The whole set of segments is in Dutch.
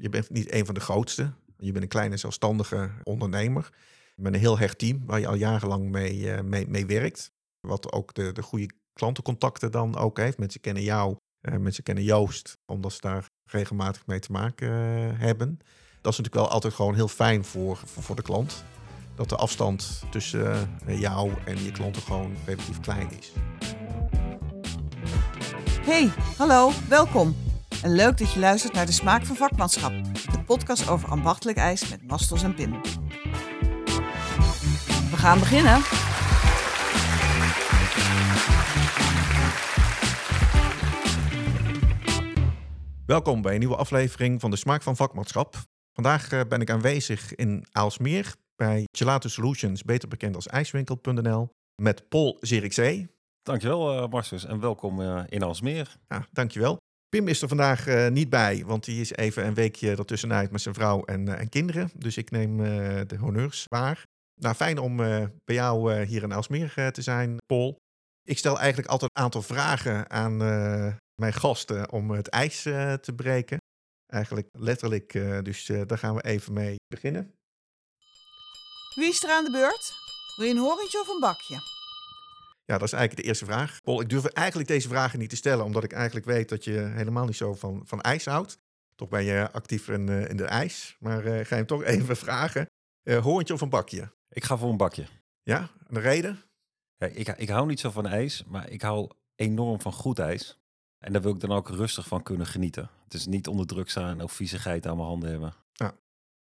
Je bent niet een van de grootste. Je bent een kleine zelfstandige ondernemer. Met een heel hecht team waar je al jarenlang mee, eh, mee, mee werkt. Wat ook de, de goede klantencontacten dan ook heeft. Mensen kennen jou, uh, mensen kennen Joost, omdat ze daar regelmatig mee te maken uh, hebben. Dat is natuurlijk wel altijd gewoon heel fijn voor, voor, voor de klant. Dat de afstand tussen jou en je klanten gewoon relatief klein is. Hey, hallo, welkom. En leuk dat je luistert naar De Smaak van Vakmanschap, de podcast over ambachtelijk ijs met Mastels en Pim. We gaan beginnen. Welkom bij een nieuwe aflevering van De Smaak van Vakmanschap. Vandaag eh, ben ik aanwezig in Aalsmeer bij Gelato Solutions, beter bekend als ijswinkel.nl, met Paul Zierikzee. Dankjewel uh, Marcus en welkom uh, in Aalsmeer. Ja, dankjewel. Pim is er vandaag uh, niet bij, want die is even een weekje ertussenuit met zijn vrouw en, uh, en kinderen. Dus ik neem uh, de honneurs waar. Nou, fijn om bij jou hier in Aalsmeer te zijn, Paul. Ik stel eigenlijk altijd een aantal vragen aan mijn gasten om het ijs te breken. Eigenlijk letterlijk, dus daar gaan we even mee beginnen. Wie is er aan de beurt? Wil je een horentje of een bakje? Ja, dat is eigenlijk de eerste vraag. Paul, ik durf eigenlijk deze vragen niet te stellen, omdat ik eigenlijk weet dat je helemaal niet zo van, van ijs houdt. Toch ben je actief in, uh, in de ijs. Maar uh, ga je hem toch even vragen. Uh, hoorntje of een bakje? Ik ga voor een bakje. Ja, en de reden? Ja, ik, ik hou niet zo van ijs, maar ik hou enorm van goed ijs. En daar wil ik dan ook rustig van kunnen genieten. Het is niet onder druk staan of viezigheid aan mijn handen hebben. Ja,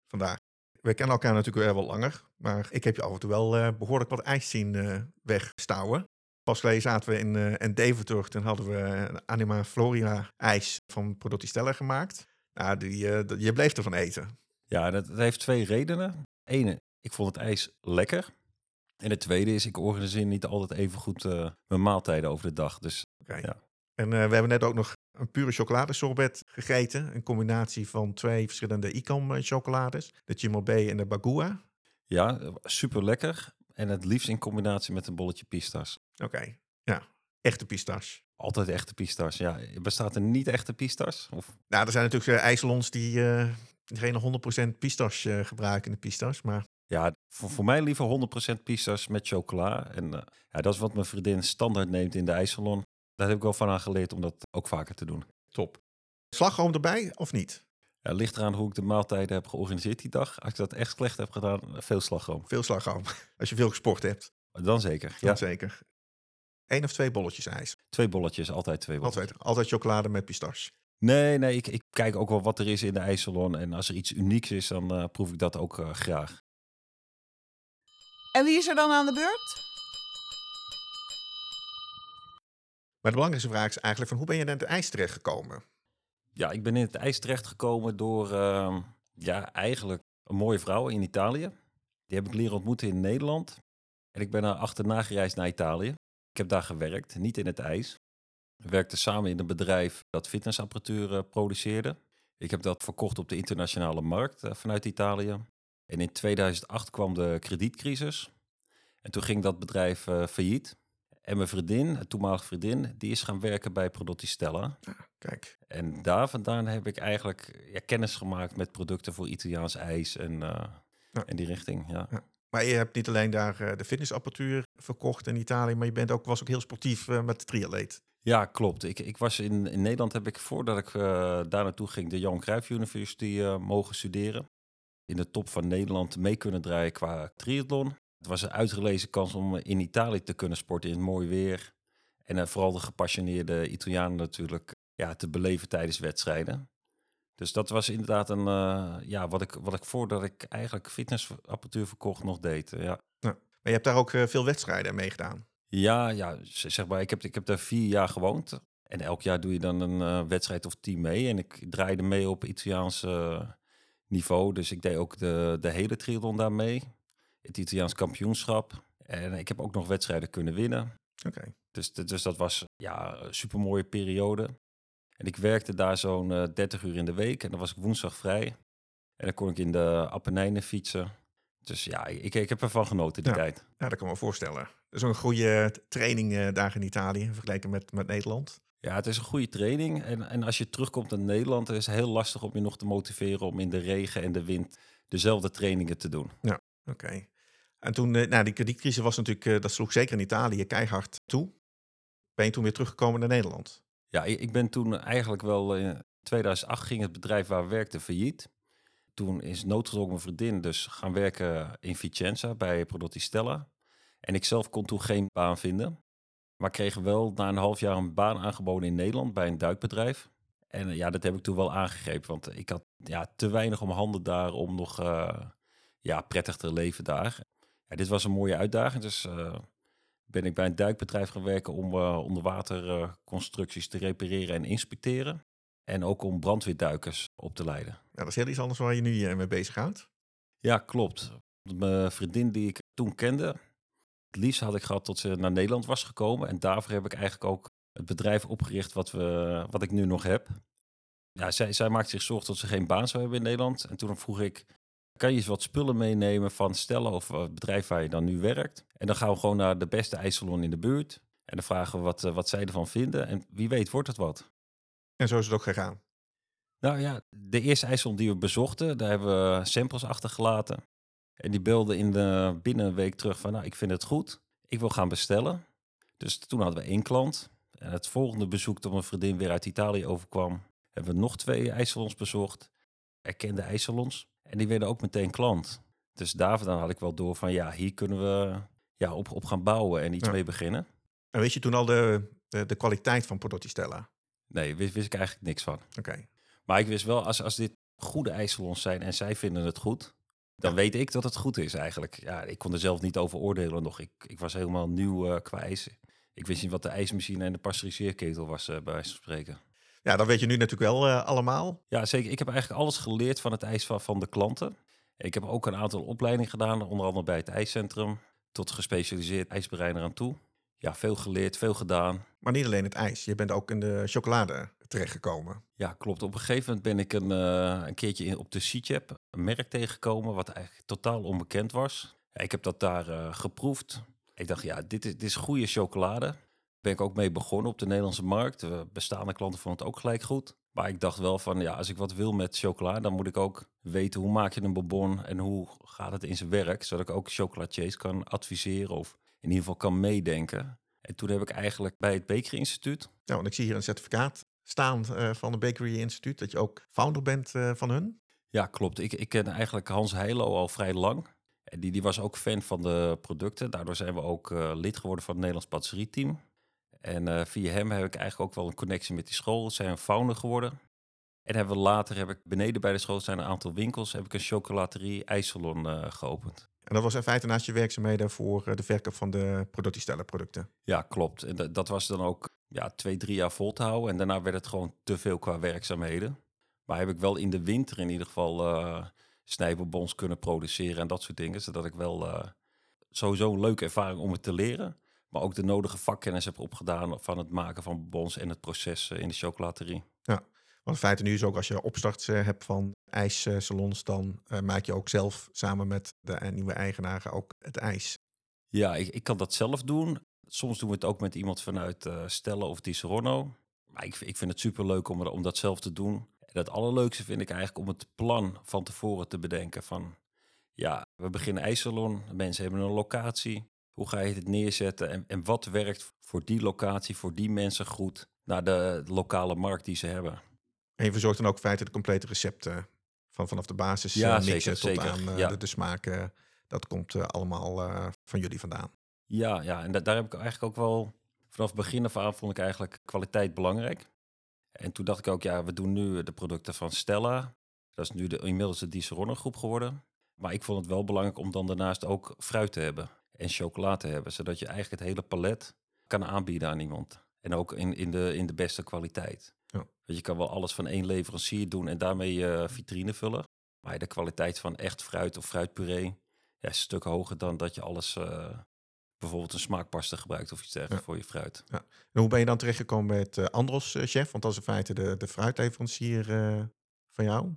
vandaag. We kennen elkaar natuurlijk wel langer, maar ik heb je af en toe wel behoorlijk wat ijs zien wegstouwen. Pas geleden zaten we in, uh, in Deventer. Toen hadden we Anima Florida ijs van Prodotti Stella gemaakt. Nou, die, uh, je bleef ervan eten. Ja, dat, dat, heeft twee redenen. Ene, ik vond het ijs lekker. En de tweede is, ik organiseer niet altijd even goed uh, mijn maaltijden over de dag. Dus, okay. ja. En we hebben net ook nog een pure chocoladesorbet gegeten. Een combinatie van twee verschillende Icam chocolades. De Chimolbe en de Bagua. Ja, super lekker. En het liefst in combinatie met een bolletje pistas. Oké, okay. ja. Echte pistas. Altijd echte pistas, ja. Bestaat er niet echte pistas? Of? Nou, er zijn natuurlijk uh, ijssalons die uh, geen 100% pistas uh, gebruiken in de pistas, maar... Ja, voor, voor mij liever 100% pistas met chocola. En ja, dat is wat mijn vriendin standaard neemt in de ijssalon. Daar heb ik wel van aan geleerd om dat ook vaker te doen. Top. Slagroom erbij of niet? Ja, ligt eraan hoe ik de maaltijden heb georganiseerd die dag. Als ik dat echt slecht heb gedaan, veel slagroom. Veel slagroom. Als je veel gesport hebt. Dan zeker. Dan ja, zeker. Eén of twee bolletjes ijs? Twee bolletjes, altijd twee bolletjes. Altijd, altijd chocolade met pistache? Nee, nee, ik, ik kijk ook wel wat er is in de ijssalon. En als er iets unieks is, dan uh, proef ik dat ook uh, graag. En wie is er dan aan de beurt? Maar de belangrijkste vraag is eigenlijk van hoe ben je naar het ijs terechtgekomen? Ja, ik ben in het ijs terechtgekomen door uh, ja, eigenlijk een mooie vrouw in Italië. Die heb ik leren ontmoeten in Nederland. En ik ben er achterna gereisd naar Italië. Ik heb daar gewerkt, niet in het ijs. We werkten samen in een bedrijf dat fitnessapparatuur uh, produceerde. Ik heb dat verkocht op de internationale markt uh, vanuit Italië. En in 2008 kwam de kredietcrisis. En toen ging dat bedrijf uh, failliet. En mijn vriendin, toenmalige vriendin, die is gaan werken bij Prodotti Stella. Ja, kijk. En daar vandaan heb ik eigenlijk ja, kennis gemaakt met producten voor Italiaans ijs en, uh, ja. die richting. Ja. Maar je hebt niet alleen daar uh, de fitnessapparatuur verkocht in Italië, maar je bent ook, was ook heel sportief uh, met de triatleet. Ja, klopt. Ik, ik was in, in Nederland heb ik voordat ik daar naartoe ging de Johan Cruijff University mogen studeren. In de top van Nederland mee kunnen draaien qua triathlon. Het was een uitgelezen kans om in Italië te kunnen sporten in het mooi weer. En uh, vooral de gepassioneerde Italianen natuurlijk ja, te beleven tijdens wedstrijden. Dus dat was inderdaad een, uh, ja, wat ik, wat ik voordat ik eigenlijk fitnessapparatuur verkocht nog deed. Uh, ja. ja. Maar je hebt daar ook veel wedstrijden mee gedaan? Ja, ja zeg maar, ik heb, ik heb daar vier jaar gewoond. En elk jaar doe je dan een wedstrijd of team mee. En ik draaide mee op Italiaans niveau. Dus ik deed ook de, de hele triathlon daar mee het Italiaans kampioenschap. En ik heb ook nog wedstrijden kunnen winnen. Okay. Dus, dus dat was ja, een super mooie periode. En ik werkte daar zo'n uh, 30 uur in de week. En dan was ik woensdag vrij. En dan kon ik in de Apennijnen fietsen. Dus ja, ik, ik heb ervan genoten die ja. tijd. Ja, dat kan ik me voorstellen. Een goede training uh, daar in Italië vergeleken met, met Nederland. Ja, het is een goede training. En, en als je terugkomt naar Nederland, is het heel lastig om je nog te motiveren om in de regen en de wind dezelfde trainingen te doen. Oké. En toen, eh, nou, die kredietcrisis was natuurlijk, eh, dat sloeg zeker in Italië keihard toe. Ben je toen weer teruggekomen naar Nederland? Ja, ik ben toen eigenlijk wel in 2008 ging het bedrijf waar we werkten failliet. Toen is noodgedwongen mijn vriendin dus gaan werken in Vicenza bij Prodotti Stella. En ik zelf kon toen geen baan vinden. Maar kreeg wel na een half jaar een baan aangeboden in Nederland bij een duikbedrijf. En eh, ja, dat heb ik toen wel aangegrepen. Want ik had ja, te weinig om handen daar om nog eh, ja, prettig te leven daar. Ja, dit was een mooie uitdaging. Dus eh, ben ik bij een duikbedrijf gaan werken om eh, onderwaterconstructies te repareren en inspecteren. En ook om brandweerduikers op te leiden. Ja, dat is heel iets anders waar je nu eh, mee bezighoudt. Ja, klopt. Mijn vriendin die ik toen kende, het liefst had ik gehad tot ze naar Nederland was gekomen. En daarvoor heb ik eigenlijk ook het bedrijf opgericht wat, we, wat ik nu nog heb. Ja, zij, zij maakte zich zorgen dat ze geen baan zou hebben in Nederland. En toen vroeg ik, kan je eens wat spullen meenemen van Stella of het bedrijf waar je dan nu werkt? En dan gaan we gewoon naar de beste ijssalon in de buurt. En dan vragen we wat, eh, wat zij ervan vinden. En wie weet wordt het wat. En zo is het ook gegaan. Nou ja, de eerste ijssalon die we bezochten, daar hebben we samples achtergelaten. En die belde in de, binnen een week terug van, nou, ik vind het goed. Ik wil gaan bestellen. Dus toen hadden we één klant. En het volgende bezoek toen mijn vriendin weer uit Italië overkwam, hebben we nog twee ijssalons bezocht. Erkende ijssalons. En die werden ook meteen klant. Dus daar dan had ik wel door van, ja, hier kunnen we ja, op, op gaan bouwen en iets Ja. mee beginnen. En weet je toen al de, de, de kwaliteit van Prodotti Stella? Nee, wist, wist ik eigenlijk niks van. Oké. Maar ik wist wel, als, als dit goede ijssalons zijn en zij vinden het goed, dan Ja. weet ik dat het goed is eigenlijk. Ja, ik kon er zelf niet over oordelen nog. Ik, ik was helemaal nieuw eh, qua ijs. Ik wist niet wat de ijsmachine en de pasteuriseerketel was, eh, bij wijze van spreken. Ja, dat weet je nu natuurlijk wel eh, allemaal. Ja, zeker. Ik heb eigenlijk alles geleerd van het ijs van, van de klanten. Ik heb ook een aantal opleidingen gedaan, onder andere bij het ijscentrum, tot gespecialiseerd ijsbereiner aan toe. Ja, veel geleerd, veel gedaan. Maar niet alleen het ijs. Je bent ook in de chocolade terechtgekomen. Ja, klopt. Op een gegeven moment ben ik een, eh, een keertje in, op de C-Chap een merk tegengekomen wat eigenlijk totaal onbekend was. Ja, ik heb dat daar eh, geproefd. Ik dacht, ja, dit is, dit is goede chocolade. Ben ik ook mee begonnen op de Nederlandse markt. Uh, bestaande klanten vonden het ook gelijk goed. Maar ik dacht wel van, ja, als ik wat wil met chocola, dan moet ik ook weten hoe maak je een bonbon en hoe gaat het in zijn werk. Zodat ik ook chocolatiers kan adviseren of in ieder geval kan meedenken. En toen heb ik eigenlijk bij het Bakery Instituut, Ja, want ik zie hier een certificaat staan eh, van het Bakery Instituut. Dat je ook founder bent eh, van hun. Ja, klopt. Ik, ik ken eigenlijk Hans Heilo al vrij lang. En die, die was ook fan van de producten. Daardoor zijn we ook eh, lid geworden van het Nederlands patisserieteam. En eh, via hem heb ik eigenlijk ook wel een connectie met die school. Zijn we founder geworden. En hebben we later, heb ik beneden bij de school zijn een aantal winkels, heb ik een chocolaterie ijssalon eh, geopend. En dat was in feite naast je werkzaamheden voor eh, de verkoop van de Prodotti Stella producten. Ja, klopt. En dat, dat was dan ook ja, twee, drie jaar vol te houden. En daarna werd het gewoon te veel qua werkzaamheden. Maar heb ik wel in de winter in ieder geval snijbonbons kunnen produceren en dat soort dingen. Zodat ik wel sowieso een leuke ervaring om het te leren. Maar ook de nodige vakkennis heb opgedaan van het maken van bonbons en het proces eh, in de chocolaterie. Want in feite nu is ook als je opstarts eh, hebt van ijssalons, dan eh, maak je ook zelf samen met de nieuwe eigenaren ook het ijs. Ja, ik, ik kan dat zelf doen. Soms doen we het ook met iemand vanuit eh Stella of Disaronno. Maar ik, ik vind het super leuk om, om dat zelf te doen. En het allerleukste vind ik eigenlijk om het plan van tevoren te bedenken. Van ja, we beginnen ijssalon, mensen hebben een locatie. Hoe ga je het neerzetten en, en wat werkt voor die locatie, voor die mensen goed naar de lokale markt die ze hebben? En je verzorgt dan ook in feite de complete recepten van vanaf de basis Ja, eh, mixen zeker, tot zeker, aan eh, ja. de, de smaken. Dat komt eh, allemaal eh, van jullie vandaan. Ja, ja en da- daar heb ik eigenlijk ook wel vanaf het begin af aan vond ik eigenlijk kwaliteit belangrijk. En toen dacht ik ook, ja, we doen nu de producten van Stella. Dat is nu de, inmiddels de Disaronno groep geworden. Maar ik vond het wel belangrijk om dan daarnaast ook fruit te hebben en chocola te hebben. Zodat je eigenlijk het hele palet kan aanbieden aan iemand. En ook in, in, de, in de beste kwaliteit. Ja. Want je kan wel alles van één leverancier doen en daarmee je vitrine vullen. Maar de kwaliteit van echt fruit of fruitpuree ja, is een stuk hoger dan dat je alles... eh, bijvoorbeeld een smaakpasta gebruikt of iets dergelijks voor je fruit. En hoe ben je dan terechtgekomen het eh, Andros eh, chef? Want dat is in feite de, de fruitleverancier eh, van jou.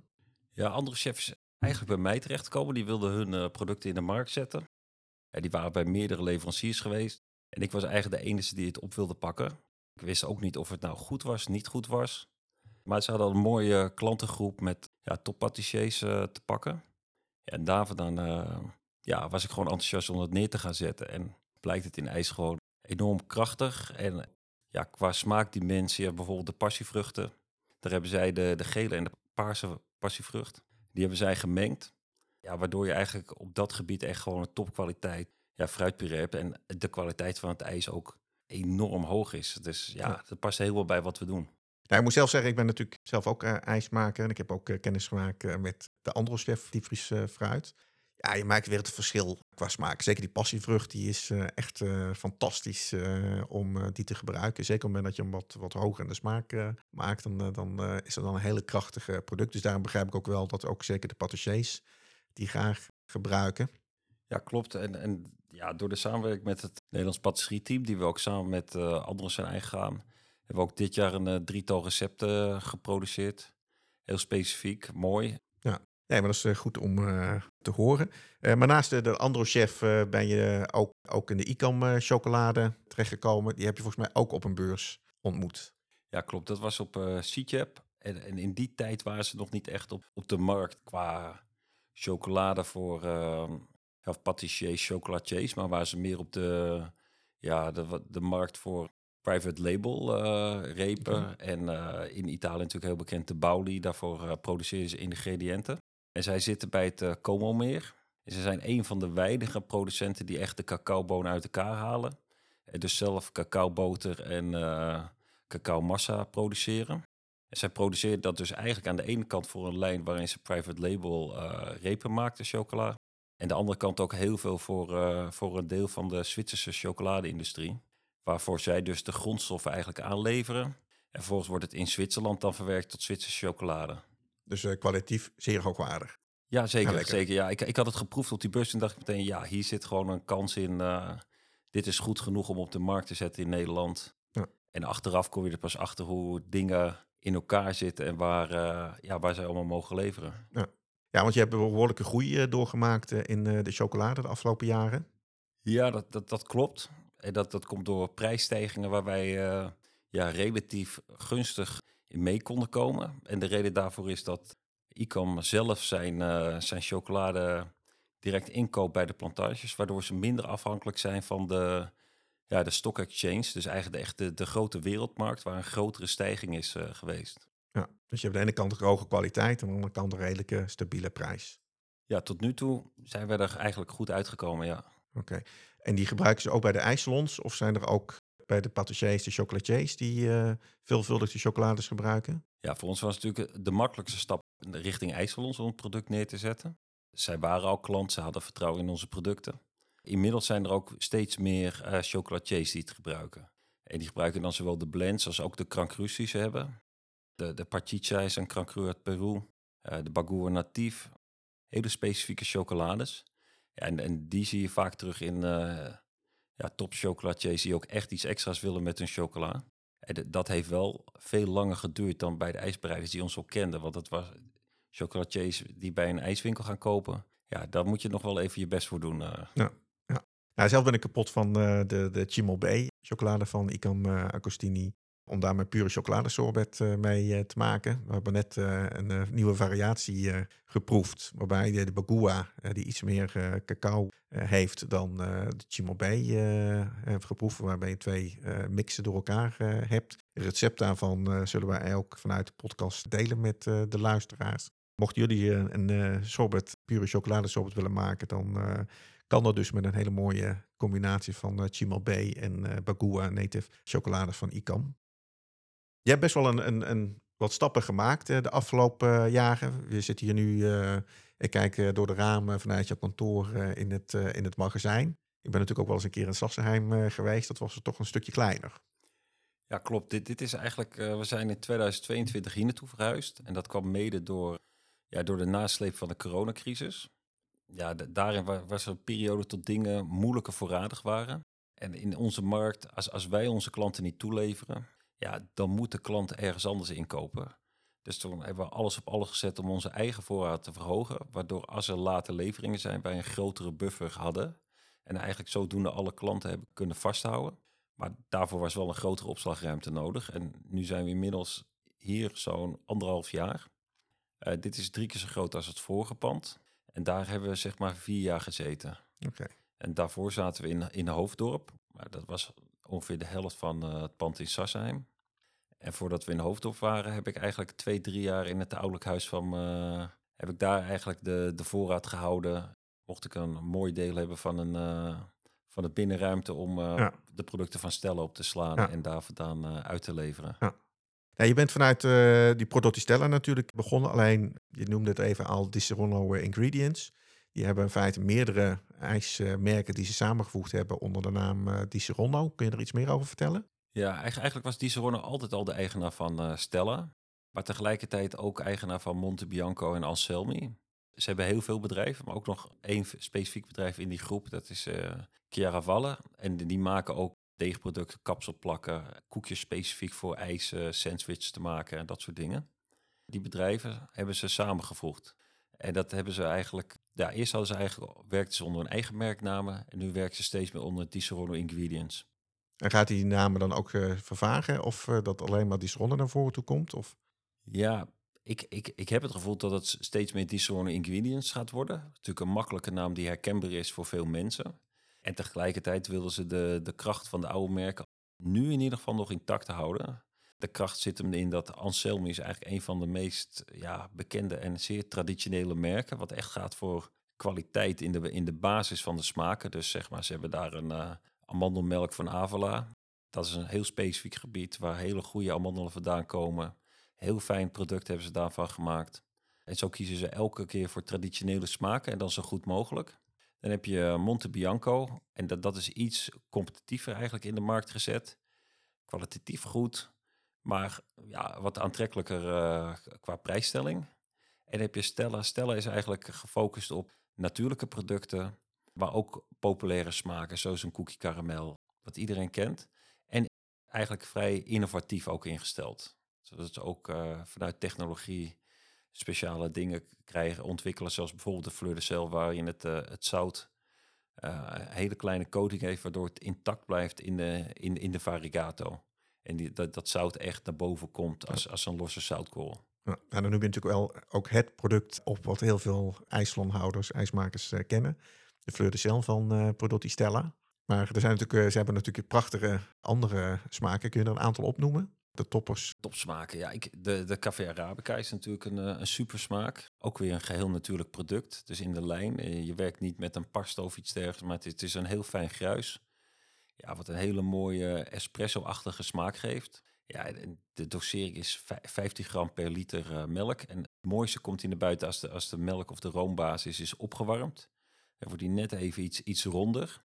Ja, andere chefs is eigenlijk bij mij terechtgekomen. Die wilden hun eh, producten in de markt zetten. Ja, die waren bij meerdere leveranciers geweest. En ik was eigenlijk de enige die het op wilde pakken. Ik wist ook niet of het nou goed was, niet goed was. Maar ze hadden een mooie klantengroep met ja, toppatissiers uh, te pakken. En daarvoor dan uh, ja, was ik gewoon enthousiast om het neer te gaan zetten. En blijkt het in ijs gewoon enorm krachtig. En ja, qua smaakdimensie, bijvoorbeeld de passievruchten. Daar hebben zij de, de gele en de paarse passievrucht. Die hebben zij gemengd. Ja, waardoor je eigenlijk op dat gebied echt gewoon een topkwaliteit ja, fruitpuree hebt. En de kwaliteit van het ijs ook enorm hoog is. Dus ja, dat past heel wel bij wat we doen. Nou, ik moet zelf zeggen, ik ben natuurlijk zelf ook uh, ijsmaker. En ik heb ook uh, kennis gemaakt uh, met de andere chef diepvries fruit. Ja, je maakt weer het verschil qua smaak. Zeker die passievrucht, die is echt fantastisch om die te gebruiken. Zeker op het moment dat je hem wat, wat hoger in de smaak maakt, dan, dan is dat dan een hele krachtige product. Dus daarom begrijp ik ook wel dat ook zeker de patissiers die graag gebruiken. Ja, klopt. En, en ja, door de samenwerking met het Nederlands patisserie-team, die we ook samen met uh, anderen zijn eingegaan, hebben we ook dit jaar een uh, drietal recepten geproduceerd. Heel specifiek, mooi. Ja, nee, maar dat is uh, goed om te horen. maar naast de, de andere chef ben je ook, ook in de ICAM chocolade terechtgekomen. Die heb je volgens mij ook op een beurs ontmoet. Ja, klopt. Dat was op uh, CCHEP. En, en, in die tijd waren ze nog niet echt op, op de markt qua chocolade voor ehm, of patissiers, chocolatiers, maar waar ze meer op de, ja, de, de markt voor private label uh, repen. En uh, in Italië natuurlijk heel bekend de Bauli. Daarvoor uh, produceren ze ingrediënten. En zij zitten bij het Como meer. En ze zijn een van de weinige producenten die echt de cacaobonen uit elkaar halen. En dus zelf cacaoboter en cacao massa produceren. En zij produceren dat dus eigenlijk aan de ene kant voor een lijn waarin ze private label repen maakten, chocola. En de andere kant ook heel veel voor, uh, voor een deel van de Zwitserse chocolade-industrie. Waarvoor zij dus de grondstoffen eigenlijk aanleveren. En vervolgens wordt het in Zwitserland dan verwerkt tot Zwitserse chocolade. Dus uh, kwalitatief zeer hoogwaardig. Ja, zeker. zeker ja. ik, ik had het geproefd op die bus en dacht ik meteen, ja, hier zit gewoon een kans in. Uh, dit is goed genoeg om op de markt te zetten in Nederland. En achteraf kom je er pas achter hoe dingen in elkaar zitten en waar, ja, waar zij allemaal mogen leveren. Ja. Ja, want je hebt een behoorlijke groei eh, doorgemaakt eh, in de chocolade de afgelopen jaren. Ja, dat, dat, dat klopt. En dat, dat komt door prijsstijgingen waar wij ja, relatief gunstig in mee konden komen. En de reden daarvoor is dat ICAM zelf zijn, zijn chocolade direct inkoopt bij de plantages, waardoor ze minder afhankelijk zijn van de, ja, de stock exchange. Dus eigenlijk de, echte, de grote wereldmarkt waar een grotere stijging is geweest. Ja, dus je hebt aan de ene kant een hoge kwaliteit en aan de andere kant een redelijke stabiele prijs. Ja, tot nu toe zijn we er eigenlijk goed uitgekomen, ja. Oké. En die gebruiken ze ook bij de ijssalons of zijn er ook bij de patissiers, de chocolatiers die uh, veelvuldig de chocolades gebruiken? Ja, voor ons was het natuurlijk de makkelijkste stap richting ijssalons om het product neer te zetten. Zij waren al klant, ze hadden vertrouwen in onze producten. Inmiddels zijn er ook steeds meer uh, chocolatiers die het gebruiken. En die gebruiken dan zowel de blends als ook de crancrus die ze hebben de, de Pachicha is een krankruur uit Peru. Uh, de Bagua Natief. Hele specifieke chocolades. En, en die zie je vaak terug in uh, ja, top chocolatiers die ook echt iets extra's willen met hun chocola. En dat heeft wel veel langer geduurd dan bij de ijsbereiders die ons al kenden. Want dat was chocolatiers die bij een ijswinkel gaan kopen. Ja, daar moet je nog wel even je best voor doen. Ja, ja, zelf ben ik kapot van de, de Chimol chocolade van Icam Agostini om daar mijn pure chocoladesorbet uh, mee uh, te maken. We hebben net uh, een nieuwe variatie geproefd, waarbij de, de Bagua, die iets meer cacao heeft dan de Chimolbe, heeft geproefd, waarbij je twee mixen door elkaar hebt. Het recept daarvan zullen wij ook vanuit de podcast delen met de luisteraars. Mochten jullie een, een sorbet, pure chocoladesorbet willen maken, dan kan dat dus met een hele mooie combinatie van uh, Chimolbe en uh, Bagua native chocolade van ICAM. Je hebt best wel een, een, een wat stappen gemaakt uh, de afgelopen jaren. Je zit hier nu, uh, ik kijk door de ramen vanuit je kantoor in, het, in het magazijn. Ik ben natuurlijk ook wel eens een keer in Sassenheim geweest. Dat was toch een stukje kleiner. Ja, klopt. Dit, dit is eigenlijk, we zijn in 2022 hier naartoe verhuisd. En dat kwam mede door, ja, door de nasleep van de coronacrisis. Ja, daarin was er een periode tot dingen moeilijker voorradig waren. En in onze markt, als, als wij onze klanten niet toeleveren, ja, dan moet de ergens anders inkopen. Dus toen hebben we alles op alles gezet om onze eigen voorraad te verhogen. Waardoor als er late leveringen zijn, wij een grotere buffer hadden. En eigenlijk zodoende alle klanten hebben kunnen vasthouden. Maar daarvoor was wel een grotere opslagruimte nodig. En nu zijn we inmiddels hier zo'n anderhalf jaar. Eh, dit is drie keer zo groot als het vorige pand. En daar hebben we zeg maar vier jaar gezeten. Oké. En daarvoor zaten we in, in Hoofddorp. Maar dat was ongeveer de helft van eh, het pand in Sassheim. En voordat we in Hoofddorp waren, heb ik eigenlijk twee, drie jaar in het ouderlijk huis van... eh, heb ik daar eigenlijk de, de voorraad gehouden. Mocht ik een mooi deel hebben van, een, eh, van de binnenruimte om Ja. de producten van Stella op te slaan Ja. en daar vandaan uit te leveren. Ja, je bent vanuit eh, die Prodotti Stella natuurlijk begonnen. Alleen, je noemde het even al, Disaronno eh, Ingredients. Die hebben in feite meerdere ijsmerken die ze samengevoegd hebben onder de naam Disaronno. Kun je er iets meer over vertellen? Ja, eigenlijk, was Disaronno altijd al de eigenaar van Stella. Maar tegelijkertijd ook eigenaar van Monte Bianco en Anselmi. Ze hebben heel veel bedrijven, maar ook nog één specifiek bedrijf in die groep. Dat is eh Chiaravalle. En die maken ook deegproducten, kapselplakken, koekjes specifiek voor ijs, sandwiches te maken en dat soort dingen. Die bedrijven hebben ze samengevoegd. En dat hebben ze eigenlijk... Ja, eerst hadden ze eigenlijk, werkten ze onder een eigen merknaam. En nu werken ze steeds meer onder Disaronno Ingredients. En gaat die namen dan ook eh, vervagen? Of eh, dat alleen maar Disaronno naar voren toe komt? Of... Ja, ik, ik, ik heb het gevoel dat het steeds meer Disaronno Ingredients gaat worden. Natuurlijk een makkelijke naam die herkenbaar is voor veel mensen. En tegelijkertijd willen ze de, de kracht van de oude merken nu in ieder geval nog intact houden. De kracht zit hem in dat Anselmi is eigenlijk een van de meest ja, bekende en zeer traditionele merken. Wat echt gaat voor kwaliteit in de, in de basis van de smaken. Dus zeg maar, ze hebben daar een eh, amandelmelk van Avala. Dat is een heel specifiek gebied waar hele goede amandelen vandaan komen. Heel fijn product hebben ze daarvan gemaakt. En zo kiezen ze elke keer voor traditionele smaken en dan zo goed mogelijk. Dan heb je Monte Bianco. En dat, dat is iets competitiever eigenlijk in de markt gezet. Kwalitatief goed, maar ja, wat aantrekkelijker eh, qua prijsstelling. En heb je Stella. Stella is eigenlijk gefocust op natuurlijke producten, maar ook populaire smaken, zoals een cookie karamel, wat iedereen kent. En eigenlijk vrij innovatief ook ingesteld. Zodat ze ook eh, vanuit technologie speciale dingen krijgen, ontwikkelen, zoals bijvoorbeeld de fleur de sel, waarin het, eh, het zout eh, een hele kleine coating heeft, waardoor het intact blijft in de, in, in de variegato. En die, dat, dat zout echt naar boven komt als, als een losse zoutkorrel. Ja, en dan heb je natuurlijk wel ook het product op wat heel veel ijslandhouders, ijsmakers eh, kennen. De Fleur de Sel van eh Prodotti Stella. Maar er zijn natuurlijk, ze hebben natuurlijk prachtige andere smaken. Kun je er een aantal opnoemen? De toppers. Topsmaken, ja. Ik, de, de Café Arabica is natuurlijk een, eh, een super smaak. Ook weer een geheel natuurlijk product. Dus in de lijn. Eh, Je werkt niet met een pasta of iets dergelijks, maar het, is- het is een heel fijn gruis. Ja, wat een hele mooie espresso-achtige smaak geeft. Ja, de dosering is vij- 15 gram per liter eh, melk. En het mooiste komt in de buiten als de, als de melk of de roombasis is opgewarmd. Dan wordt die net even iets, iets ronder.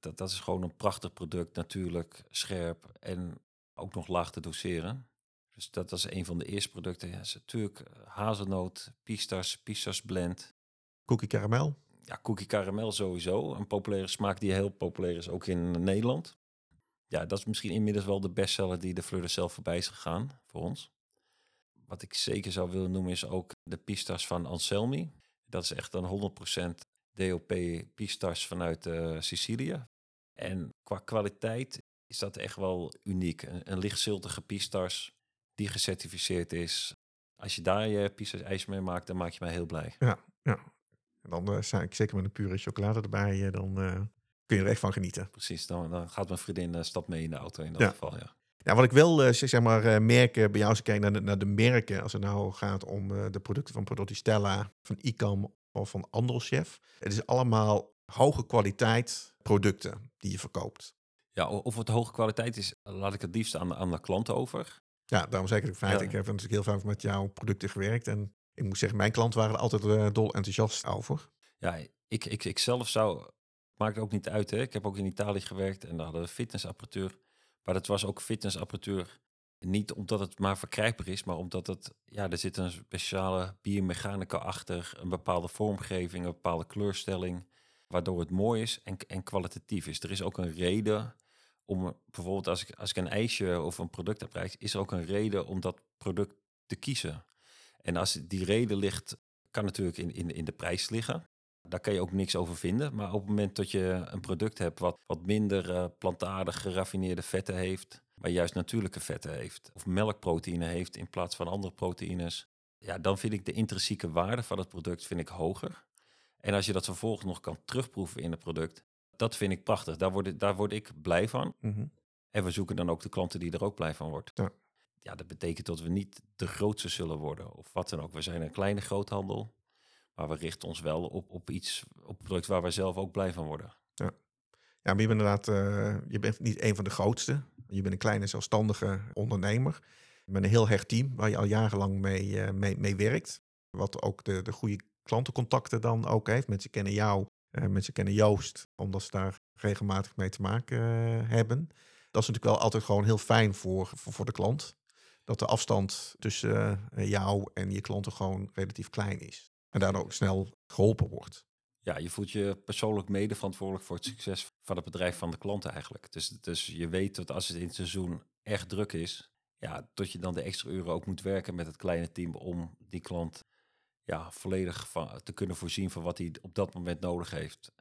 Dat, dat is gewoon een prachtig product, natuurlijk scherp en ook nog laag te doseren. Dus dat is een van de eerste producten. Ja, natuurlijk eh, hazelnoot, pistas, pistas blend. Cookie karamel. Ja, cookie karamel sowieso. Een populaire smaak die heel populair is, ook in Nederland. Ja, dat is misschien inmiddels wel de bestseller die de Fleur de Sel voorbij is gegaan voor ons. Wat ik zeker zou willen noemen is ook de pistas van Anselmi. Dat is echt een 100% DOP pistas vanuit eh, Sicilië. En qua kwaliteit is dat echt wel uniek. Een, een lichtziltige pistas die gecertificeerd is. Als je daar je pistas ijs mee maakt, dan maak je mij heel blij. Ja, ja. En dan uh, sta ik zeker met een pure chocolade erbij. Uh, dan uh, kun je er echt van genieten. Precies, dan, dan gaat mijn vriendin uh, stap mee in de auto in dat Ja. geval, ja. Ja, wat ik wil uh, zeg maar, merken bij jou als ik kijk naar de, naar de merken, als het nou gaat om de producten van Prodotti Stella, van ICAM of van Andelchef. Het is allemaal hoge kwaliteit producten die je verkoopt. Ja, of het hoge kwaliteit is, laat ik het liefst aan, aan de klant over. Ja, daarom zeg ik het feit. Ja. Ik heb natuurlijk heel vaak met jouw producten gewerkt en ik moet zeggen, mijn klanten waren er altijd uh, dol enthousiast over. Ja, ik, ik, ik zelf zou, maakt ook niet uit. Hè. Ik heb ook in Italië gewerkt en daar hadden we fitnessapparatuur. Maar dat was ook fitnessapparatuur. Niet omdat het maar verkrijgbaar is, maar omdat het, ja, er zit een speciale biomechanica achter, een bepaalde vormgeving, een bepaalde kleurstelling, waardoor het mooi is en, en kwalitatief is. Er is ook een reden om, bijvoorbeeld als ik, als ik een ijsje of een product heb bereikt, is er ook een reden om dat product te kiezen. En als die reden ligt, kan natuurlijk in, in, in de prijs liggen. Daar kan je ook niks over vinden. Maar op het moment dat je een product hebt wat, wat minder uh, plantaardig geraffineerde vetten heeft, maar juist natuurlijke vetten heeft, of melkproteïne heeft in plaats van andere proteïnes, ja, dan vind ik de intrinsieke waarde van het product vind ik hoger. En als je dat vervolgens nog kan terugproeven in het product, dat vind ik prachtig. Daar word, daar word ik blij van. Mhm. En we zoeken dan ook de klanten die er ook blij van wordt. Ja. ja, dat betekent dat we niet de grootste zullen worden of wat dan ook. We zijn een kleine groothandel, maar we richten ons wel op, op iets, op product waar we zelf ook blij van worden. Ja, ja maar je bent inderdaad, uh, je bent niet een van de grootste. Je bent een kleine zelfstandige ondernemer. Met een heel hecht team waar je al jarenlang mee, uh, mee, mee werkt. Wat ook de, de goede klantencontacten dan ook heeft. Mensen kennen jou, mensen kennen Joost, omdat ze daar regelmatig mee te maken hebben. Dat is natuurlijk wel altijd gewoon heel fijn voor, voor, de klant. Dat de afstand tussen jou en je klanten gewoon relatief klein is. En daardoor ook snel geholpen wordt. Ja, je voelt je persoonlijk mede verantwoordelijk voor het succes van het bedrijf van de klant eigenlijk. Dus, dus je weet dat als het in het seizoen echt druk is, ja, dat je dan de extra uren ook moet werken met het kleine team om die klant ja, volledig van, te kunnen voorzien van wat hij op dat moment nodig heeft.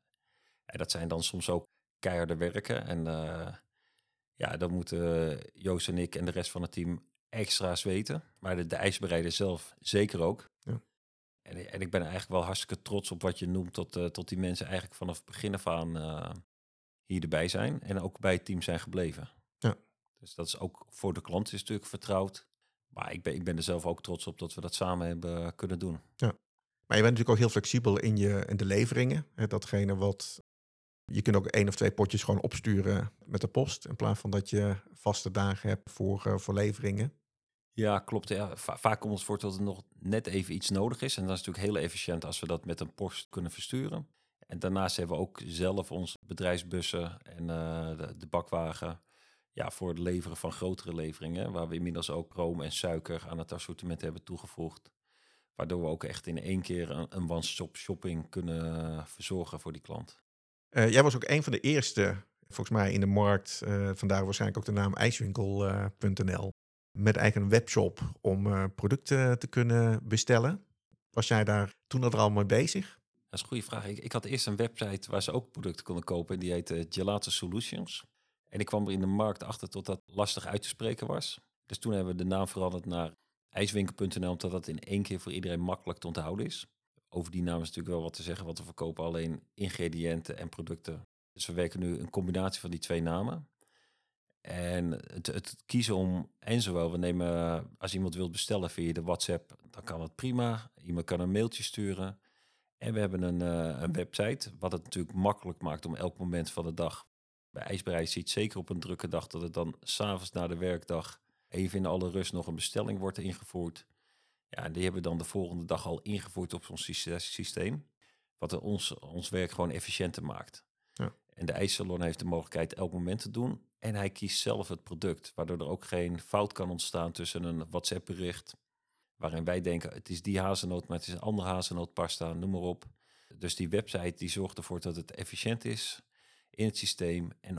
En dat zijn dan soms ook keiharde werken. En uh, ja, dan moeten Joost en ik en de rest van het team extra's weten. Maar de, de ijsbereider zelf zeker ook. Ja. En, en, ik ben eigenlijk wel hartstikke trots op wat je noemt, tot, uh, tot die mensen eigenlijk vanaf het begin af aan uh, hier erbij zijn. En ook bij het team zijn gebleven. Ja. Dus dat is ook voor de klant is natuurlijk vertrouwd. Maar ik ben, ik ben er zelf ook trots op dat we dat samen hebben kunnen doen. Ja. Maar je bent natuurlijk ook heel flexibel in, je, in de leveringen. Hè, datgene wat. Je kunt ook één of twee potjes gewoon opsturen met de post. In plaats van dat je vaste dagen hebt voor, uh, voor leveringen. Ja, klopt. Ja. Va vaak komt het voor dat er nog net even iets nodig is. En dat is natuurlijk heel efficiënt als we dat met een post kunnen versturen. En daarnaast hebben we ook zelf onze bedrijfsbussen en uh, de, de, bakwagen ja, voor het leveren van grotere leveringen. Waar we inmiddels ook room en suiker aan het assortiment hebben toegevoegd. Waardoor we ook echt in één keer een, een one-stop shopping kunnen verzorgen voor die klant. Uh, jij was ook een van de eerste, volgens mij, in de markt. Uh, vandaar waarschijnlijk ook de naam ijswinkel.nl met eigen webshop om uh, producten te kunnen bestellen. Was jij daar toen al al mee bezig? Dat is een goede vraag. Ik, ik, had eerst een website waar ze ook producten konden kopen. En die heette Gelato Solutions. En ik kwam er in de markt achter tot dat lastig uit te spreken was. Dus toen hebben we de naam veranderd naar ijswinkel.nl, omdat dat in één keer voor iedereen makkelijk te onthouden is. Over die naam is natuurlijk wel wat te zeggen, want we verkopen alleen ingrediënten en producten. Dus we werken nu een combinatie van die twee namen. En het, het, kiezen om, en zowel, we nemen, als iemand wilt bestellen via de WhatsApp, dan kan dat prima. Iemand kan een mailtje sturen. En we hebben een, uh, een website, wat het natuurlijk makkelijk maakt om elk moment van de dag. Bij IJsberij ziet zeker op een drukke dag dat het dan s'avonds na de werkdag even in alle rust nog een bestelling wordt ingevoerd. Ja, die hebben we dan de volgende dag al ingevoerd op ons systeem. Wat ons, ons werk gewoon efficiënter maakt. Ja. En de ijssalon heeft de mogelijkheid elk moment te doen. En hij kiest zelf het product, waardoor er ook geen fout kan ontstaan tussen een WhatsApp-bericht, waarin wij denken het is die hazelnoot, maar het is een andere hazelnootpasta, noem maar op. Dus die website die zorgt ervoor dat het efficiënt is in het systeem en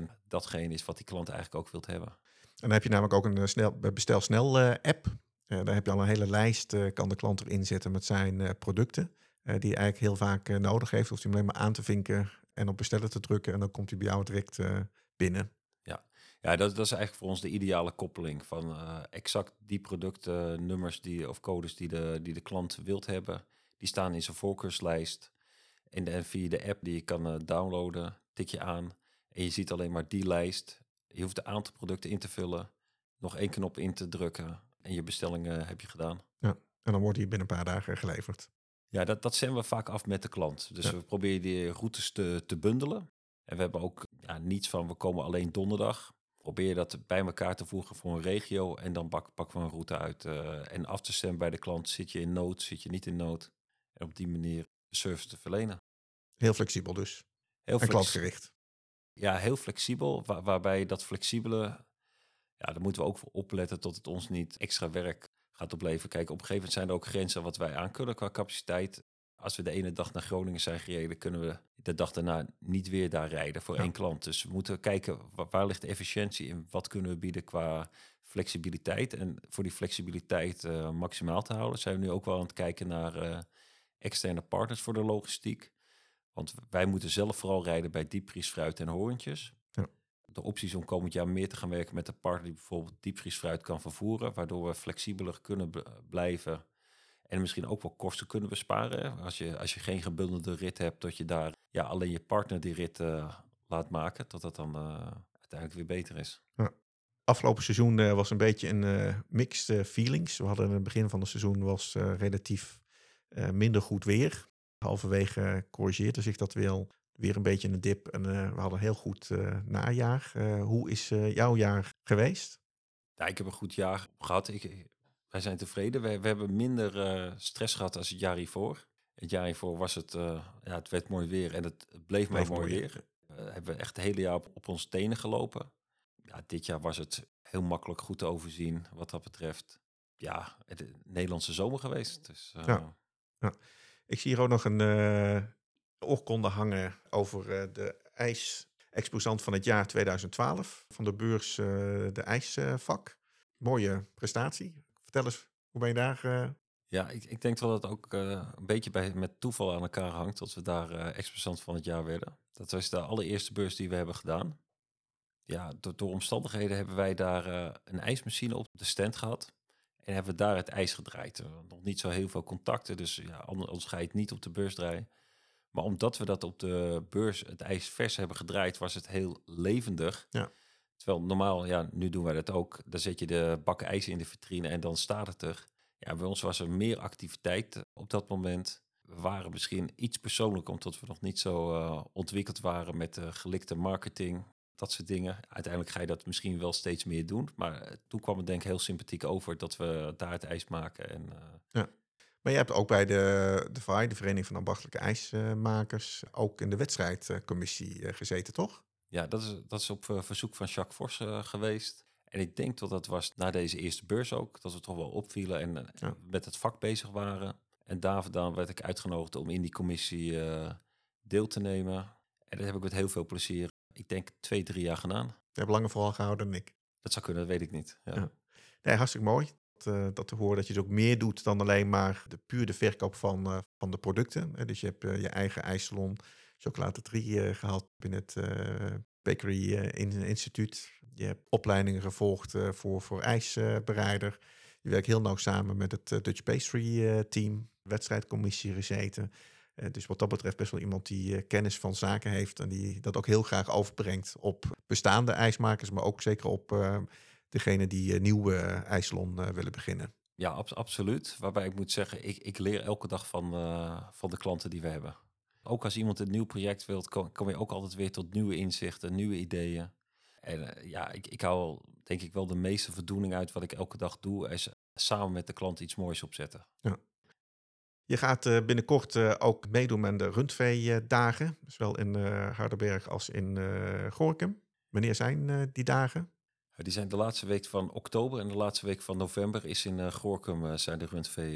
100% datgene is wat die klant eigenlijk ook wilt hebben. En dan heb je namelijk ook een snel, bestel snel uh, app. Uh, daar heb je al een hele lijst, uh, kan de klant erin zetten met zijn producten. die hij eigenlijk heel vaak nodig heeft. Of hij hem alleen maar aan te vinken en op bestellen te drukken. En dan komt hij bij jou direct binnen. Ja, ja dat, dat is eigenlijk voor ons de ideale koppeling van exact die producten, nummers die, of codes die de, die de klant wilt hebben. Die staan in zijn voorkeurslijst. En, en via de app die je kan downloaden, tik je aan. En je ziet alleen maar die lijst. Je hoeft een aantal producten in te vullen. Nog één knop in te drukken. En je bestellingen heb je gedaan. Ja, en dan wordt die binnen een paar dagen geleverd. Ja, dat, dat zenden we vaak af met de klant. Dus Ja. we proberen die routes te, te bundelen. En we hebben ook ja, niets van we komen alleen donderdag. Probeer je dat bij elkaar te voegen voor een regio. En dan pak, pakken we een route uit. eh, en af te stemmen bij de klant. Zit je in nood, zit je niet in nood. En op die manier service te verlenen. Heel flexibel dus. Heel En klantgericht. Ja, heel flexibel. Waar, waarbij dat flexibele, ja, daar moeten we ook voor opletten tot het ons niet extra werk gaat opleveren. Kijk, op een gegeven moment zijn er ook grenzen wat wij aan kunnen qua capaciteit. Als we de ene dag naar Groningen zijn gereden, kunnen we de dag daarna niet weer daar rijden voor Ja. één klant. Dus we moeten kijken wa- waar ligt de efficiëntie in, wat kunnen we bieden qua flexibiliteit. En voor die flexibiliteit eh, maximaal te houden, zijn we nu ook wel aan het kijken naar eh, externe partners voor de logistiek. Want wij moeten zelf vooral rijden bij diepvriesfruit en hoorntjes. Ja. De opties om komend jaar meer te gaan werken met een partner die bijvoorbeeld diepvriesfruit kan vervoeren, waardoor we flexibeler kunnen blijven en misschien ook wel kosten kunnen besparen. Als je, als je geen gebundelde rit hebt, dat je daar ja, alleen je partner die rit uh, laat maken, dat dat dan uh, uiteindelijk weer beter is. Ja. Afgelopen seizoen uh, was een beetje een mixed feelings. We hadden in het begin van het seizoen was relatief minder goed weer. Halverwege corrigeerde zich dat wel weer een beetje een dip. En we hadden een heel goed najaar. hoe is jouw jaar geweest? Ja, ik heb een goed jaar gehad. Ik, wij zijn tevreden. We, we hebben minder uh, stress gehad als het jaar hiervoor. Het jaar hiervoor was het, uh, ja, het werd mooi weer en het, het bleef maar mooi weer. weer. Uh, hebben we echt het hele jaar op, op ons tenen gelopen. Ja, dit jaar was het heel makkelijk goed te overzien wat dat betreft. Ja, het Nederlandse zomer geweest. Dus, ja. ja. Ik zie hier ook nog een oorkonde hangen over de ijsexposant van het jaar 2012 van de beurs De IJsvak. Mooie prestatie. Vertel eens, hoe ben je daar? Uh... Ja, ik, ik denk dat het ook uh, een beetje bij, met toeval aan elkaar hangt dat we daar uh, ex van het jaar werden. Dat was de allereerste beurs die we hebben gedaan. Ja, door, door omstandigheden hebben wij daar een ijsmachine op de stand gehad. En hebben we daar het ijs gedraaid. Nog niet zo heel veel contacten, dus ja, anders ga je het niet op de beurs draaien. Maar omdat we dat op de beurs het ijs vers hebben gedraaid, was het heel levendig. Ja. Terwijl normaal, ja, nu doen wij dat ook. Dan zet je de bakken ijs in de vitrine en dan staat het er. Ja, bij ons was er meer activiteit op dat moment. We waren misschien iets persoonlijk, omdat we nog niet zo uh, ontwikkeld waren met uh, gelikte marketing, dat soort dingen. Uiteindelijk ga je dat misschien wel steeds meer doen. Maar uh, toen kwam het denk ik heel sympathiek over dat we daar het ijs maken. En, ja. Maar je hebt ook bij de, de VAI, de Vereniging van Ambachtelijke IJsmakers, ook in de wedstrijdcommissie gezeten, toch? Ja, dat is, dat is op verzoek van Jacques Vos uh, geweest. En ik denk dat dat was na deze eerste beurs ook, dat we toch wel opvielen en ja. met het vak bezig waren. En daar werd ik uitgenodigd om in die commissie deel te nemen. En dat heb ik met heel veel plezier, ik denk twee, drie jaar gedaan. Je hebt langer vooral gehouden dan ik. Dat zou kunnen, dat weet ik niet. Ja. ja. Nee, hartstikke mooi. Dat, dat te horen dat je dus ook meer doet dan alleen maar de puur de verkoop van, van de producten. Dus je hebt je eigen ijssalon chocolaterie gehad binnen het Bakery Instituut. Je hebt opleidingen gevolgd voor, voor ijsbereider. Je werkt heel nauw samen met het Dutch Pastry team, wedstrijdcommissie gezeten. Dus wat dat betreft best wel iemand die kennis van zaken heeft en die dat ook heel graag overbrengt op bestaande ijsmakers, maar ook zeker op degene die nieuwe ijssalon willen beginnen. Ja, ab absoluut. Waarbij ik moet zeggen, ik, ik leer elke dag van, van de klanten die we hebben. Ook als iemand een nieuw project wilt, kom, kom je ook altijd weer tot nieuwe inzichten, nieuwe ideeën. En uh, ja, ik, ik hou denk ik wel de meeste voldoening uit wat ik elke dag doe, is samen met de klant iets moois opzetten. Ja. Je gaat uh, binnenkort uh, ook meedoen aan de rundvee-dagen, zowel in Hardenberg als in Gorkum. Wanneer zijn die dagen? Die zijn de laatste week van oktober en de laatste week van november is in Gorkum zijn de rundvee,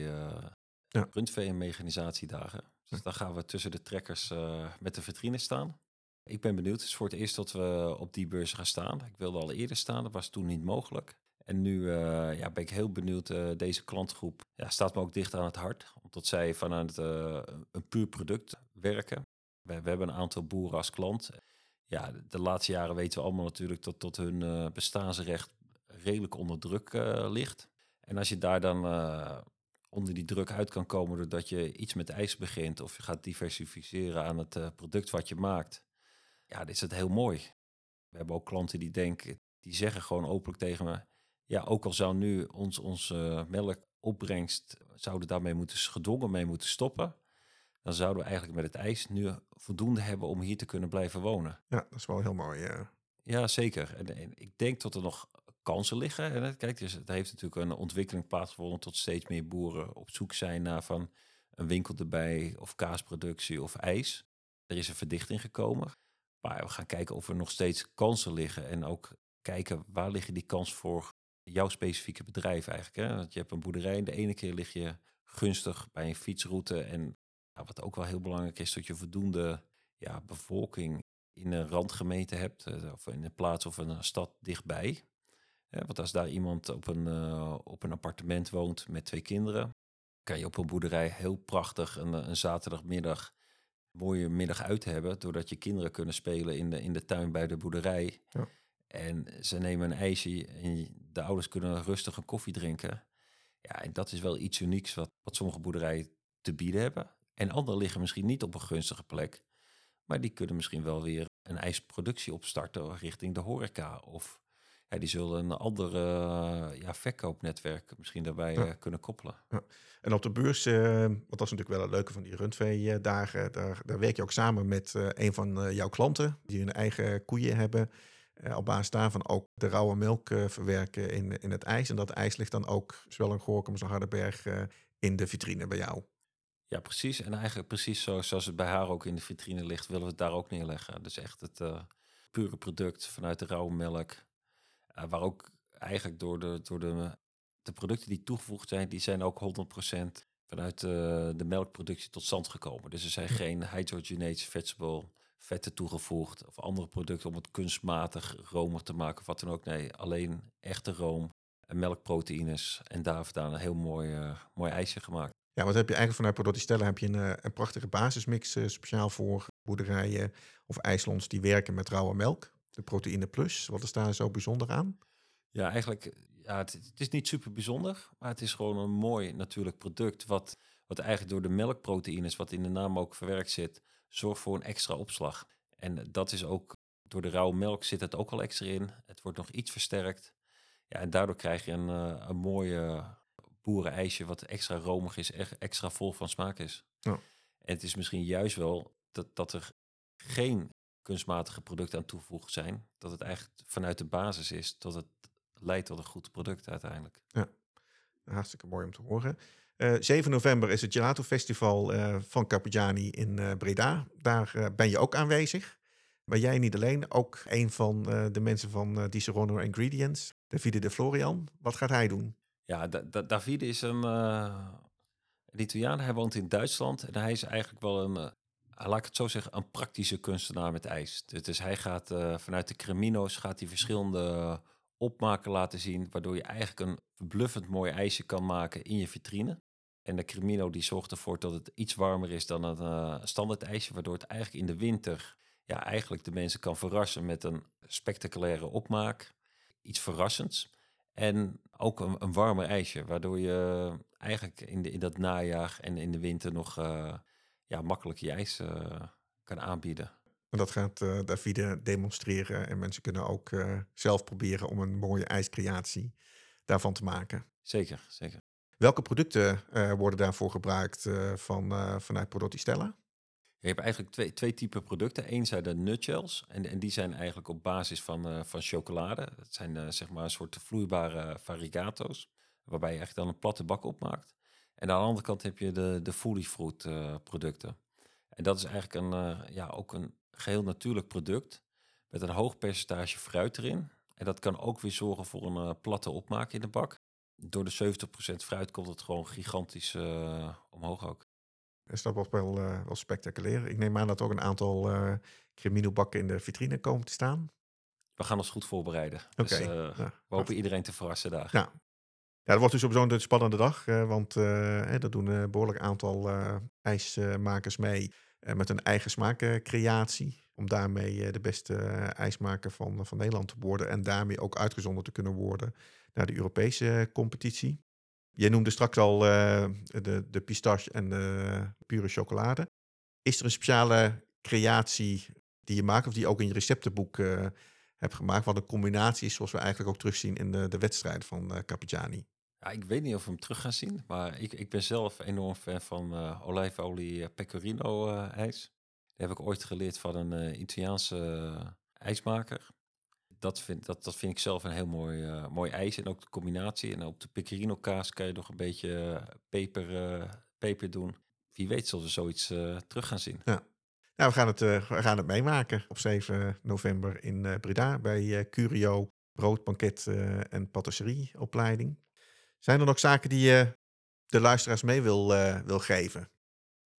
ja. rundvee- en mechanisatiedagen. Dus dan gaan we tussen de trekkers met de vitrine staan. Ik ben benieuwd. Het is voor het eerst dat we op die beurs gaan staan. Ik wilde al eerder staan, dat was toen niet mogelijk. En nu uh, ja, ben ik heel benieuwd. Uh, deze klantgroep ja, staat me ook dicht aan het hart. Omdat zij vanuit een puur product werken. We, hebben een aantal boeren als klant. Ja, de, laatste jaren weten we allemaal natuurlijk dat tot hun bestaansrecht redelijk onder druk ligt. En als je daar dan onder die druk uit kan komen doordat je iets met ijs begint of je gaat diversificeren aan het product wat je maakt. Ja, dit is het heel mooi. We hebben ook klanten die denken, die zeggen gewoon openlijk tegen me, ja, ook al zou nu ons, onze melkopbrengst, zouden daarmee moeten, gedwongen mee moeten stoppen, dan zouden we eigenlijk met het ijs nu voldoende hebben om hier te kunnen blijven wonen. Ja, dat is wel heel mooi. Ja, ja zeker. En, en ik denk dat er nog kansen liggen. En kijk, dus het heeft natuurlijk een ontwikkeling plaatsgevonden tot steeds meer boeren op zoek zijn naar van een winkel erbij of kaasproductie of ijs. Er is een verdichting gekomen. Maar we gaan kijken of er nog steeds kansen liggen en ook kijken waar liggen die kansen voor jouw specifieke bedrijf eigenlijk. Hè? Want je hebt een boerderij de ene keer lig je gunstig bij een fietsroute. En ja, wat ook wel heel belangrijk is, dat je voldoende ja, bevolking in een randgemeente hebt, eh, of in een plaats of een stad dichtbij. Want als daar iemand op een, uh, op een appartement woont met twee kinderen, kan je op een boerderij heel prachtig een, een zaterdagmiddag mooie middag uit hebben. Doordat je kinderen kunnen spelen in de, in de tuin bij de boerderij. Ja. En ze nemen een ijsje en de ouders kunnen rustig een koffie drinken. Ja, en dat is wel iets unieks wat, wat sommige boerderijen te bieden hebben. En andere liggen misschien niet op een gunstige plek. Maar die kunnen misschien wel weer een ijsproductie opstarten richting de horeca. Of ja, die zullen een ander ja, verkoopnetwerk misschien daarbij Ja. eh, kunnen koppelen. En op de beurs, eh, want dat is natuurlijk wel het leuke van die rundvee-dagen, daar, daar werk je ook samen met eh, een van jouw klanten die hun eigen koeien hebben. Eh, op basis daarvan ook de rauwe melk eh, verwerken in, in het ijs. En dat ijs ligt dan ook, zowel in Gorkum als in Hardenberg, eh, in de vitrine bij jou. Ja, precies. En eigenlijk precies zo, zoals het bij haar ook in de vitrine ligt, willen we het daar ook neerleggen. Dus echt het pure product vanuit de rauwe melk. Waar ook eigenlijk door, de, door de, de producten die toegevoegd zijn, die zijn ook 100% vanuit de melkproductie tot stand gekomen. Dus er zijn geen hydrogenated vegetable vetten toegevoegd of andere producten om het kunstmatig romig te maken of wat dan ook. Nee, alleen echte room en melkproteïnes en daar vandaan een heel mooi, eh, mooi ijsje gemaakt. Ja, wat heb je eigenlijk vanuit Stella heb je een, eh, een prachtige basismix eh, speciaal voor boerderijen of ijslands die werken met rauwe melk. De proteïne plus. Wat is daar zo bijzonder aan? Ja, eigenlijk, ja, het, het is niet super bijzonder, maar het is gewoon een mooi natuurlijk product. Wat, wat eigenlijk door de melkproteïnes, wat in de naam ook verwerkt zit, zorgt voor een extra opslag. En dat is ook, door de rauwe melk zit het ook al extra in. Het wordt nog iets versterkt. Ja, en daardoor krijg je een, eh, een mooie boerenijsje wat extra romig is, echt extra vol van smaak is. Ja. En het is misschien juist wel dat, dat er geen kunstmatige producten aan toegevoegd zijn. Dat het eigenlijk vanuit de basis is dat het leidt tot een goed product uiteindelijk. Hartstikke mooi om te horen. Eh, 7 november is het Gelato Festival eh, van Carpigiani in eh, Breda. Daar eh, ben je ook aanwezig. Maar jij niet alleen, ook een van eh, de mensen van eh Serono Ingredients, Davide de Florian. Wat gaat hij doen? Ja, Da- Da- Davide is een, eh, een Italiaan. Hij woont in Duitsland en hij is eigenlijk wel een, eh, laat ik het zo zeggen, een praktische kunstenaar met ijs. Dus, dus hij gaat eh, vanuit de Cremino's gaat hij verschillende opmaken laten zien, waardoor je eigenlijk een verbluffend mooi ijsje kan maken in je vitrine. En de Cremino die zorgt ervoor dat het iets warmer is dan een eh, standaard ijsje, waardoor het eigenlijk in de winter ja, eigenlijk de mensen kan verrassen met een spectaculaire opmaak. Iets verrassends. En ook een, een warmer ijsje, waardoor je eigenlijk in, de, in dat najaar en in de winter nog eh, ja, makkelijk je ijs eh, kan aanbieden. En dat gaat eh, Davide demonstreren. En mensen kunnen ook zelf proberen om een mooie ijscreatie daarvan te maken. Zeker, zeker. Welke producten eh, worden daarvoor gebruikt eh, van, eh, vanuit Prodotti Stella? Je hebt eigenlijk twee, twee typen producten. Eén zijn de nutshells. En, en die zijn eigenlijk op basis van, van chocolade. Dat zijn zeg maar een soort vloeibare varigato's. Waarbij je eigenlijk dan een platte bak opmaakt. En aan de andere kant heb je de, de fruit producten. En dat is eigenlijk een, ja, ook een geheel natuurlijk product. Met een hoog percentage fruit erin. En dat kan ook weer zorgen voor een platte opmaak in de bak. Door de 70% fruit komt het gewoon gigantisch eh, omhoog ook. Is dat was wel, eh, wel spectaculair. Ik neem aan dat ook een aantal Cremino-bakken in de vitrine komen te staan. We gaan ons goed voorbereiden. Oké. Dus ja. we hopen iedereen te verrassen daar. Ja. Ja, dat wordt dus sowieso een spannende dag. want hè, er doen een behoorlijk aantal ijsmakers mee met een eigen smaakcreatie. Om daarmee de beste ijsmaker van, van Nederland te worden. En daarmee ook uitgezonden te kunnen worden naar de Europese competitie. Je noemde straks al eh, de, de pistache en de pure chocolade. Is er een speciale creatie die je maakt of die je ook in je receptenboek eh, hebt gemaakt? Wat een combinatie is zoals we eigenlijk ook terugzien in de, de wedstrijd van Carpigiani. Ja, ik weet niet of we hem terug gaan zien. Maar ik, ik ben zelf enorm fan van eh olijfolie pecorino ijs. Die heb ik ooit geleerd van een Italiaanse ijsmaker. Dat vind, dat, dat vind ik zelf een heel mooi, eh, mooi ijs. En ook de combinatie. En op de pecorino kaas kan je nog een beetje eh, peper, eh, peper doen. Wie weet zullen we zoiets terug gaan zien. Nou, we gaan het, we gaan het meemaken op 7 november in Breda bij Curio broodbanket en patisserieopleiding. Zijn er nog zaken die je de luisteraars mee wil, wil geven?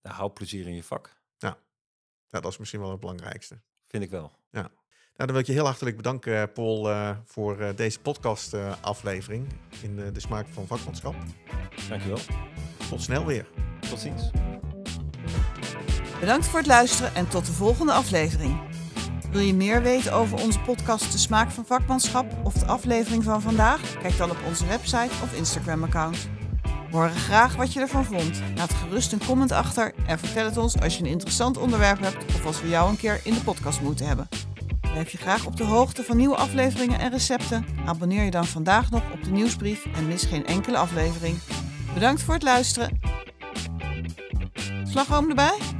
Nou, hou plezier in je vak. Nou, dat is misschien wel het belangrijkste. Vind ik wel. Nou, dan wil ik je heel hartelijk bedanken, eh, Paul, eh, voor eh, deze podcast-aflevering in eh, de smaak van vakmanschap. Dankjewel. tot snel weer. Tot ziens. Bedankt voor het luisteren en tot de volgende aflevering. Wil je meer weten over onze podcast De Smaak van Vakmanschap of de aflevering van vandaag? Kijk dan op onze website of Instagram-account. We horen graag wat je ervan vond. Laat gerust een comment achter en vertel het ons als je een interessant onderwerp hebt of als we jou een keer in de podcast moeten hebben. Blijf je graag op de hoogte van nieuwe afleveringen en recepten? Abonneer je dan vandaag nog op de nieuwsbrief en mis geen enkele aflevering. Bedankt voor het luisteren. Slagroom erbij?